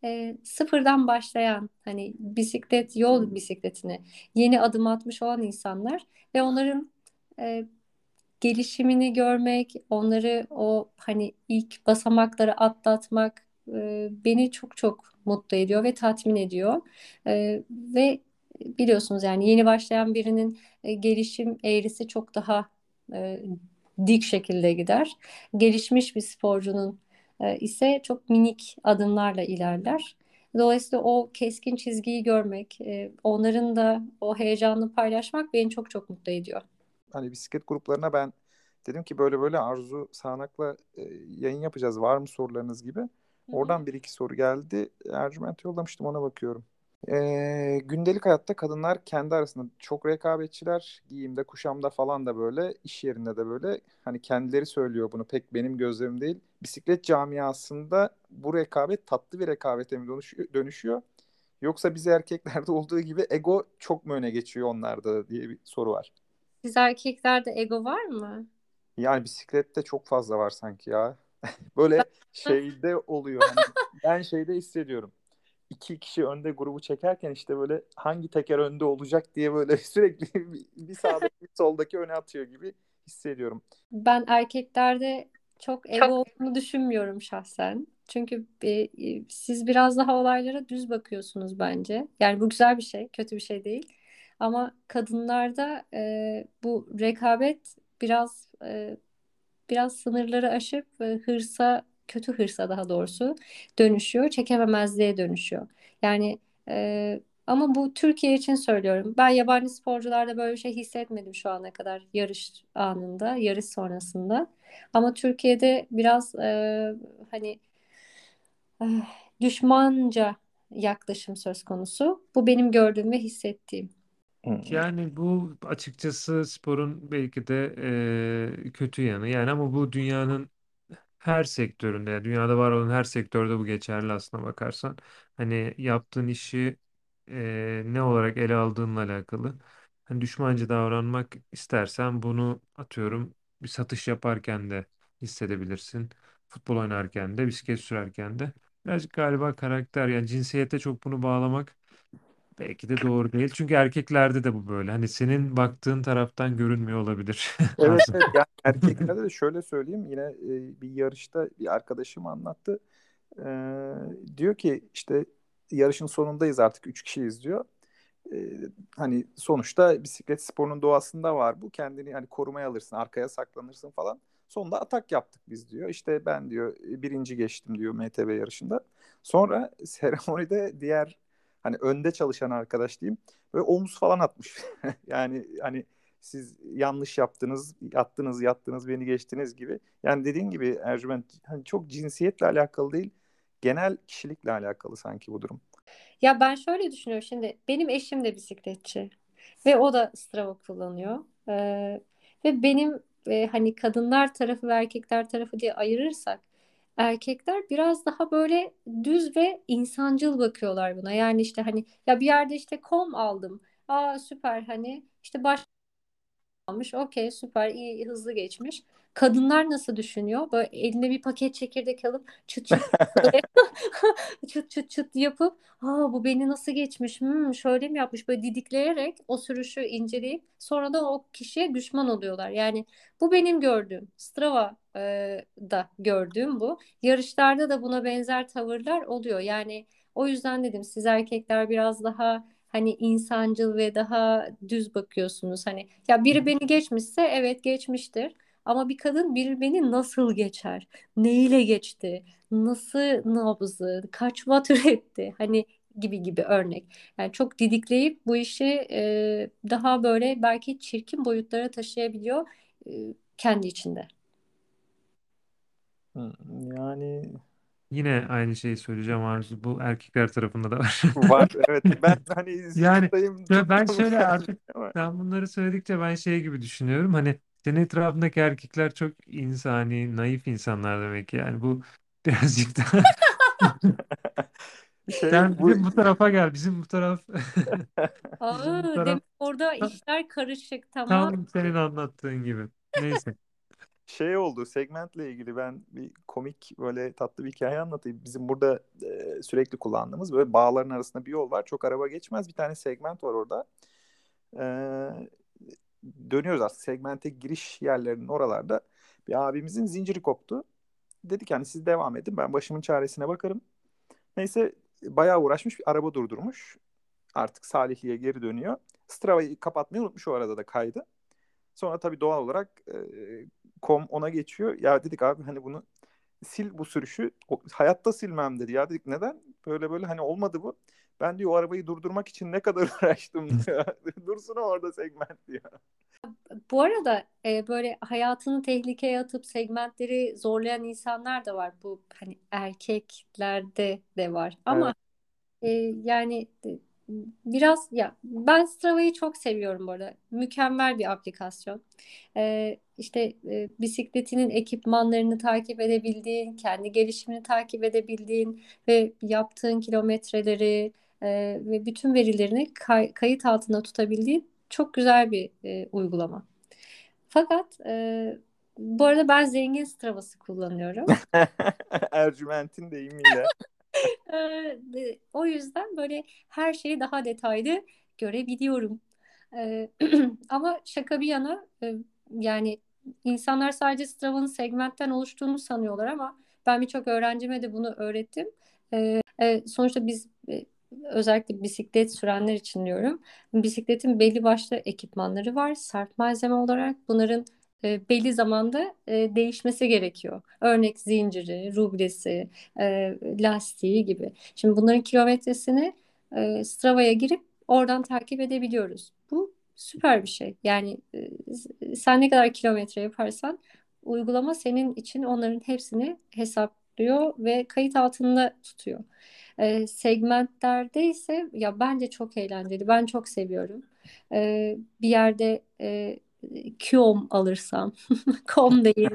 e, sıfırdan başlayan hani bisiklet, yol bisikletine yeni adım atmış olan insanlar ve onların e, gelişimini görmek, onları o hani ilk basamakları atlatmak beni çok çok mutlu ediyor ve tatmin ediyor. Ve biliyorsunuz yani yeni başlayan birinin gelişim eğrisi çok daha dik şekilde gider. Gelişmiş bir sporcunun ise çok minik adımlarla ilerler. Dolayısıyla o keskin çizgiyi görmek, onların da o heyecanını paylaşmak beni çok çok mutlu ediyor. Hani bisiklet gruplarına ben dedim ki böyle böyle Arzu Sağnak'la e, yayın yapacağız. Var mı sorularınız gibi. Oradan bir iki soru geldi. Ercüment yollamıştım ona bakıyorum. Ee, gündelik hayatta kadınlar kendi arasında çok rekabetçiler. Giyimde, kuşamda falan da böyle, iş yerinde de böyle. Hani kendileri söylüyor bunu pek benim gözlerim değil. Bisiklet camiasında bu rekabet tatlı bir rekabete mi dönüşüyor? dönüşüyor? Yoksa bize erkeklerde [LAUGHS] olduğu gibi ego çok mu öne geçiyor onlarda diye bir soru var. Siz erkeklerde ego var mı? Yani bisiklette çok fazla var sanki ya. [LAUGHS] Böyle şeyde oluyor hani ben şeyde hissediyorum. İki kişi önde grubu çekerken işte böyle hangi teker önde olacak diye böyle [LAUGHS] sürekli bir, bir sağdaki bir soldaki öne atıyor gibi hissediyorum. Ben erkeklerde çok ego olduğunu düşünmüyorum şahsen. Çünkü e, e, siz biraz daha olaylara düz bakıyorsunuz bence. Yani bu güzel bir şey, kötü bir şey değil. Ama kadınlarda e, bu rekabet biraz e, biraz sınırları aşıp e, hırsa, kötü hırsa daha doğrusu dönüşüyor, çekememezliğe dönüşüyor. Yani e, ama bu Türkiye için söylüyorum. Ben yabancı sporcularda böyle bir şey hissetmedim şu ana kadar yarış anında, yarış sonrasında. Ama Türkiye'de biraz e, hani eh, düşmanca yaklaşım söz konusu. Bu benim gördüğüm ve hissettiğim. Yani bu açıkçası sporun belki de eee, kötü yanı. Yani ama bu dünyanın her sektöründe, yani dünyada var olan her sektörde bu geçerli aslına bakarsan. Hani yaptığın işi eee, ne olarak ele aldığınla alakalı. Hani düşmanca davranmak istersen bunu atıyorum bir satış yaparken de hissedebilirsin. Futbol oynarken de, bisiklet sürerken de. Birazcık galiba karakter yani cinsiyete çok bunu bağlamak belki de doğru değil. Çünkü erkeklerde de bu böyle. Hani senin baktığın taraftan görünmüyor olabilir [LAUGHS] Evet aslında. evet yani [LAUGHS] erkeklerde de şöyle söyleyeyim yine e, bir yarışta bir arkadaşım anlattı. Ee, diyor ki işte yarışın sonundayız artık üç kişiyiz diyor. Ee, hani sonuçta bisiklet sporunun doğasında var bu. Kendini hani korumaya alırsın, arkaya saklanırsın falan. Sonunda atak yaptık biz diyor. İşte ben diyor birinci geçtim diyor MTB yarışında. Sonra [LAUGHS] seremonide diğer hani önde çalışan arkadaş diyeyim böyle omuz falan atmış. [LAUGHS] Yani hani siz yanlış yaptınız, attınız, yattınız, beni geçtiniz gibi. Yani dediğin gibi Ercüment hani çok cinsiyetle alakalı değil, genel kişilikle alakalı sanki bu durum. Ya ben şöyle düşünüyorum şimdi benim eşim de bisikletçi ve o da Strava kullanıyor. Ee, ve benim e, hani kadınlar tarafı ve erkekler tarafı diye ayırırsak erkekler biraz daha böyle düz ve insancıl bakıyorlar buna. Yani işte hani ya bir yerde işte kom aldım. Aa süper hani işte baş almış. Okey süper iyi hızlı geçmiş. Kadınlar nasıl düşünüyor? Böyle eline bir paket çekirdek alıp çıt çıt [LAUGHS] [LAUGHS] çıt çıt çıt yapıp Aa, bu beni nasıl geçmiş? Hmm, şöyle mi yapmış? Böyle didikleyerek o sürüşü inceleyip sonra da o kişiye düşman oluyorlar. Yani bu benim gördüğüm. Strava'da gördüğüm bu. Yarışlarda da buna benzer tavırlar oluyor. Yani o yüzden dedim siz erkekler biraz daha hani insancıl ve daha düz bakıyorsunuz. Hani ya biri beni geçmişse evet geçmiştir. Ama bir kadın bir beni nasıl geçer? Neyle geçti? Nasıl nabzı? Kaç watt üretti? [LAUGHS] Hani gibi gibi örnek. Yani çok didikleyip bu işi e, daha böyle belki çirkin boyutlara taşıyabiliyor e, kendi içinde. Yani Yine aynı şeyi söyleyeceğim Arzu. Bu erkekler tarafında da var. var [LAUGHS] evet ben hani Yani ben şöyle artık sen bunları söyledikçe ben şey gibi düşünüyorum. Hani senin etrafındaki erkekler çok insani, naif insanlar demek ki. Yani bu [LAUGHS] birazcık daha [LAUGHS] şey sen bu bizim bu tarafa gel. Bizim bu taraf [LAUGHS] bizim bu Aa, taraf demek orada tam, işler karışık tamam. tam senin anlattığın gibi. Neyse. şey oldu segmentle ilgili ben bir komik böyle tatlı bir hikaye anlatayım. Bizim burada e, sürekli kullandığımız böyle bağların arasında bir yol var. Çok araba geçmez. Bir tane segment var orada. Dönüyoruz aslında segmente giriş yerlerinin oralarda. Bir abimizin zinciri koptu. Dedik hani siz devam edin ben başımın çaresine bakarım. Neyse bayağı uğraşmış bir araba durdurmuş. Artık Salihli'ye geri dönüyor. Strava'yı kapatmayı unutmuş o arada da kaydı. Sonra tabii doğal olarak e, kom ona geçiyor. Ya dedik abi hani bunu sil bu sürüşü. O, hayatta silmem dedi. Ya dedik neden? Böyle böyle hani olmadı bu. Ben diyor o arabayı durdurmak için ne kadar [LAUGHS] uğraştım diyor. [LAUGHS] Dursun orada segment diyor. Bu arada e, böyle hayatını tehlikeye atıp segmentleri zorlayan insanlar da var. Bu hani erkeklerde de var. Ama Evet. e, yani biraz ya ben Strava'yı çok seviyorum bu arada. Mükemmel bir aplikasyon. E, işte e, bisikletinin ekipmanlarını takip edebildiğin, kendi gelişimini takip edebildiğin ve yaptığın kilometreleri e, ve bütün verilerini kay- kayıt altında tutabildiğin çok güzel bir e, uygulama. Fakat e, bu arada ben zengin Strava'sı kullanıyorum. [LAUGHS] Ercüment'in deyimiyle. [LAUGHS] E, o yüzden böyle her şeyi daha detaylı görebiliyorum. E, [CLEARS THROAT] ama şaka bir yana e, yani insanlar sadece Strava'nın segmentten oluştuğunu sanıyorlar ama ben birçok öğrencime de bunu öğrettim. E, sonuçta biz e, özellikle bisiklet sürenler için diyorum. Bisikletin belli başlı ekipmanları var. Sert malzeme olarak bunların e, belli zamanda e, değişmesi gerekiyor. Örnek zinciri, rublesi, e, lastiği gibi. Şimdi bunların kilometresini e, Strava'ya girip oradan takip edebiliyoruz. Bu süper bir şey. Yani e, sen ne kadar kilometre yaparsan uygulama senin için onların hepsini hesaplıyor ve kayıt altında tutuyor. E, segmentlerde ise ya bence çok eğlenceli. Ben çok seviyorum. E, bir yerde e, Qom alırsam, kom değil.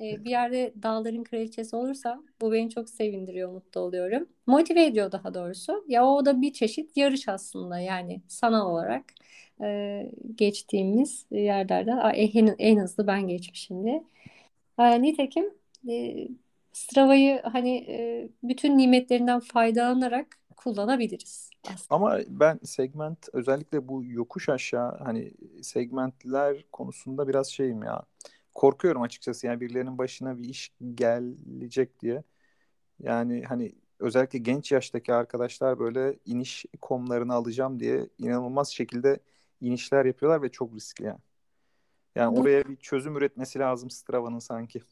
E, bir yerde dağların kraliçesi olursam bu beni çok sevindiriyor, mutlu oluyorum. Motive ediyor daha doğrusu. Ya o da bir çeşit yarış aslında yani sanal olarak e, geçtiğimiz yerlerden Aa, en, en hızlı ben geçmişimdi. E, nitekim e, Strava'yı hani e, bütün nimetlerinden faydalanarak kullanabiliriz aslında. Ama ben segment özellikle bu yokuş aşağı hani segmentler konusunda biraz şeyim ya. Korkuyorum açıkçası yani birilerinin başına bir iş gelecek diye. Yani hani özellikle genç yaştaki arkadaşlar böyle iniş komlarını alacağım diye inanılmaz şekilde inişler yapıyorlar ve çok riskli yani. Yani Bu oraya bir çözüm üretmesi lazım Strava'nın sanki.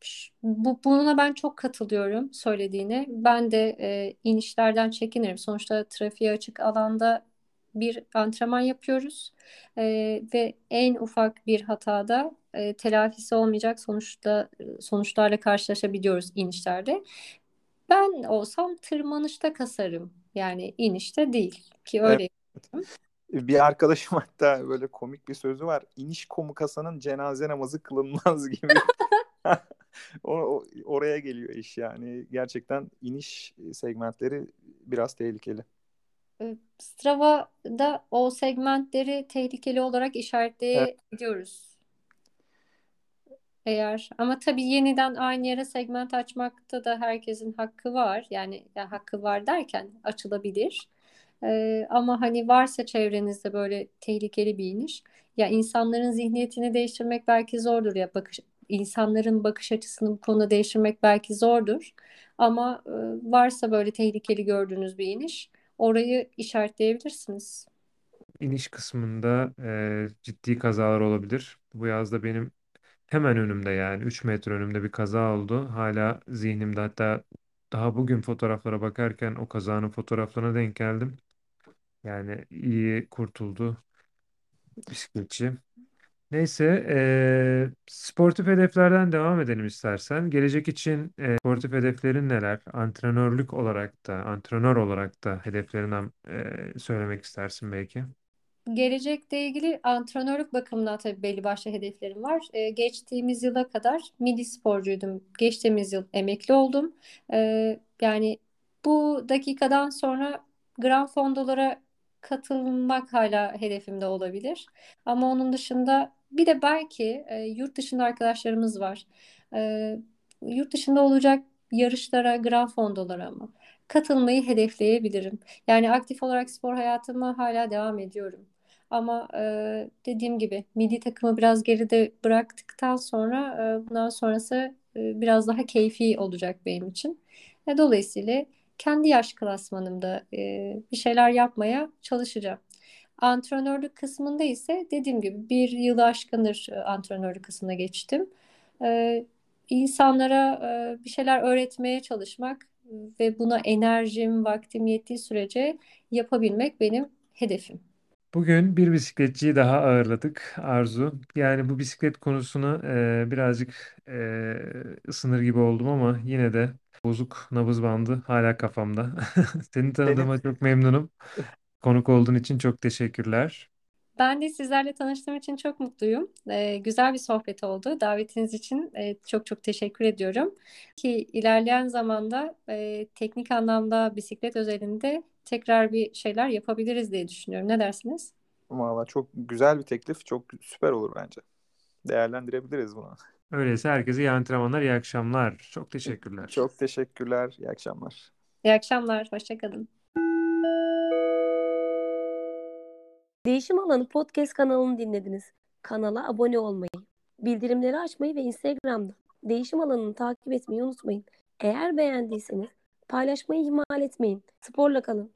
Ş- bu, buna ben çok katılıyorum söylediğine. Ben de e, inişlerden çekinirim. Sonuçta trafiğe açık alanda bir antrenman yapıyoruz Ee, ve en ufak bir hatada e, telafisi olmayacak sonuçta sonuçlarla karşılaşabiliyoruz inişlerde. Ben olsam tırmanışta kasarım. Yani inişte değil ki Evet. öyle yapıyorum. Bir arkadaşım [LAUGHS] hatta böyle komik bir sözü var. İniş komu kasanın cenaze namazı kılınmaz [LAUGHS] gibi. O, oraya geliyor iş yani. Gerçekten iniş segmentleri biraz tehlikeli. e, Strava'da o segmentleri tehlikeli olarak işaretleyebiliyoruz. Eğer ama tabii yeniden aynı yere segment açmakta da herkesin hakkı var. Yani ya hakkı var derken açılabilir. Ama hani varsa çevrenizde böyle tehlikeli bir iniş, ya insanların zihniyetini değiştirmek belki zordur ya bakış insanların bakış açısını bu konuda değiştirmek belki zordur. Ama varsa böyle tehlikeli gördüğünüz bir iniş, orayı işaretleyebilirsiniz. İniş kısmında e, ciddi kazalar olabilir. Bu yazda benim hemen önümde yani 3 metre önümde bir kaza oldu. Hala zihnimde hatta daha bugün fotoğraflara bakarken o kazanın fotoğraflarına denk geldim. Yani iyi kurtuldu bisikletçi. Neyse, eee, sportif hedeflerden devam edelim istersen. Gelecek için eee, sportif hedeflerin neler? Antrenörlük olarak da, antrenör olarak da hedeflerinden eee, söylemek istersin belki. Gelecekle ilgili antrenörlük bakımından tabii belli başlı hedeflerim var. Ee, geçtiğimiz yıla kadar milli sporcuydum. Geçtiğimiz yıl emekli oldum. Ee, yani bu dakikadan sonra Grand Fondolara katılmak hala hedefimde olabilir. Ama onun dışında bir de belki e, yurt dışında arkadaşlarımız var. Ee, yurt dışında olacak yarışlara, Grand Fondolara mı? Katılmayı hedefleyebilirim. Yani aktif olarak spor hayatıma hala devam ediyorum. Ama e, dediğim gibi milli takımı biraz geride bıraktıktan sonra e, bundan sonrası e, biraz daha keyfi olacak benim için. E, dolayısıyla kendi yaş klasmanımda e, bir şeyler yapmaya çalışacağım. Antrenörlük kısmında ise dediğim gibi bir yılı aşkındır e, antrenörlük kısmına geçtim. E, insanlara e, bir şeyler öğretmeye çalışmak ve buna enerjim, vaktim yettiği sürece yapabilmek benim hedefim. Bugün bir bisikletçiyi daha ağırladık Arzu. Yani bu bisiklet konusunu eee, birazcık eee, ısınır gibi oldum ama yine de bozuk nabız bandı hala kafamda. [LAUGHS] Seni Benim tanıdığıma çok memnunum. Konuk olduğun için çok teşekkürler. Ben de sizlerle tanıştığım için çok mutluyum. Ee, güzel bir sohbet oldu. Davetiniz için e, çok çok teşekkür ediyorum. Ki ilerleyen zamanda e, teknik anlamda bisiklet özelinde tekrar bir şeyler yapabiliriz diye düşünüyorum. Ne dersiniz? valla çok güzel bir teklif. Çok süper olur bence. Değerlendirebiliriz bunu. Öyleyse herkese iyi antrenmanlar, iyi akşamlar. Çok teşekkürler. Çok teşekkürler. İyi akşamlar. İyi akşamlar. Hoşçakalın. Değişim Alanı podcast kanalını dinlediniz. Kanala abone olmayı, bildirimleri açmayı ve Instagram'da Değişim Alanı'nı takip etmeyi unutmayın. Eğer beğendiyseniz paylaşmayı ihmal etmeyin. Sporla kalın.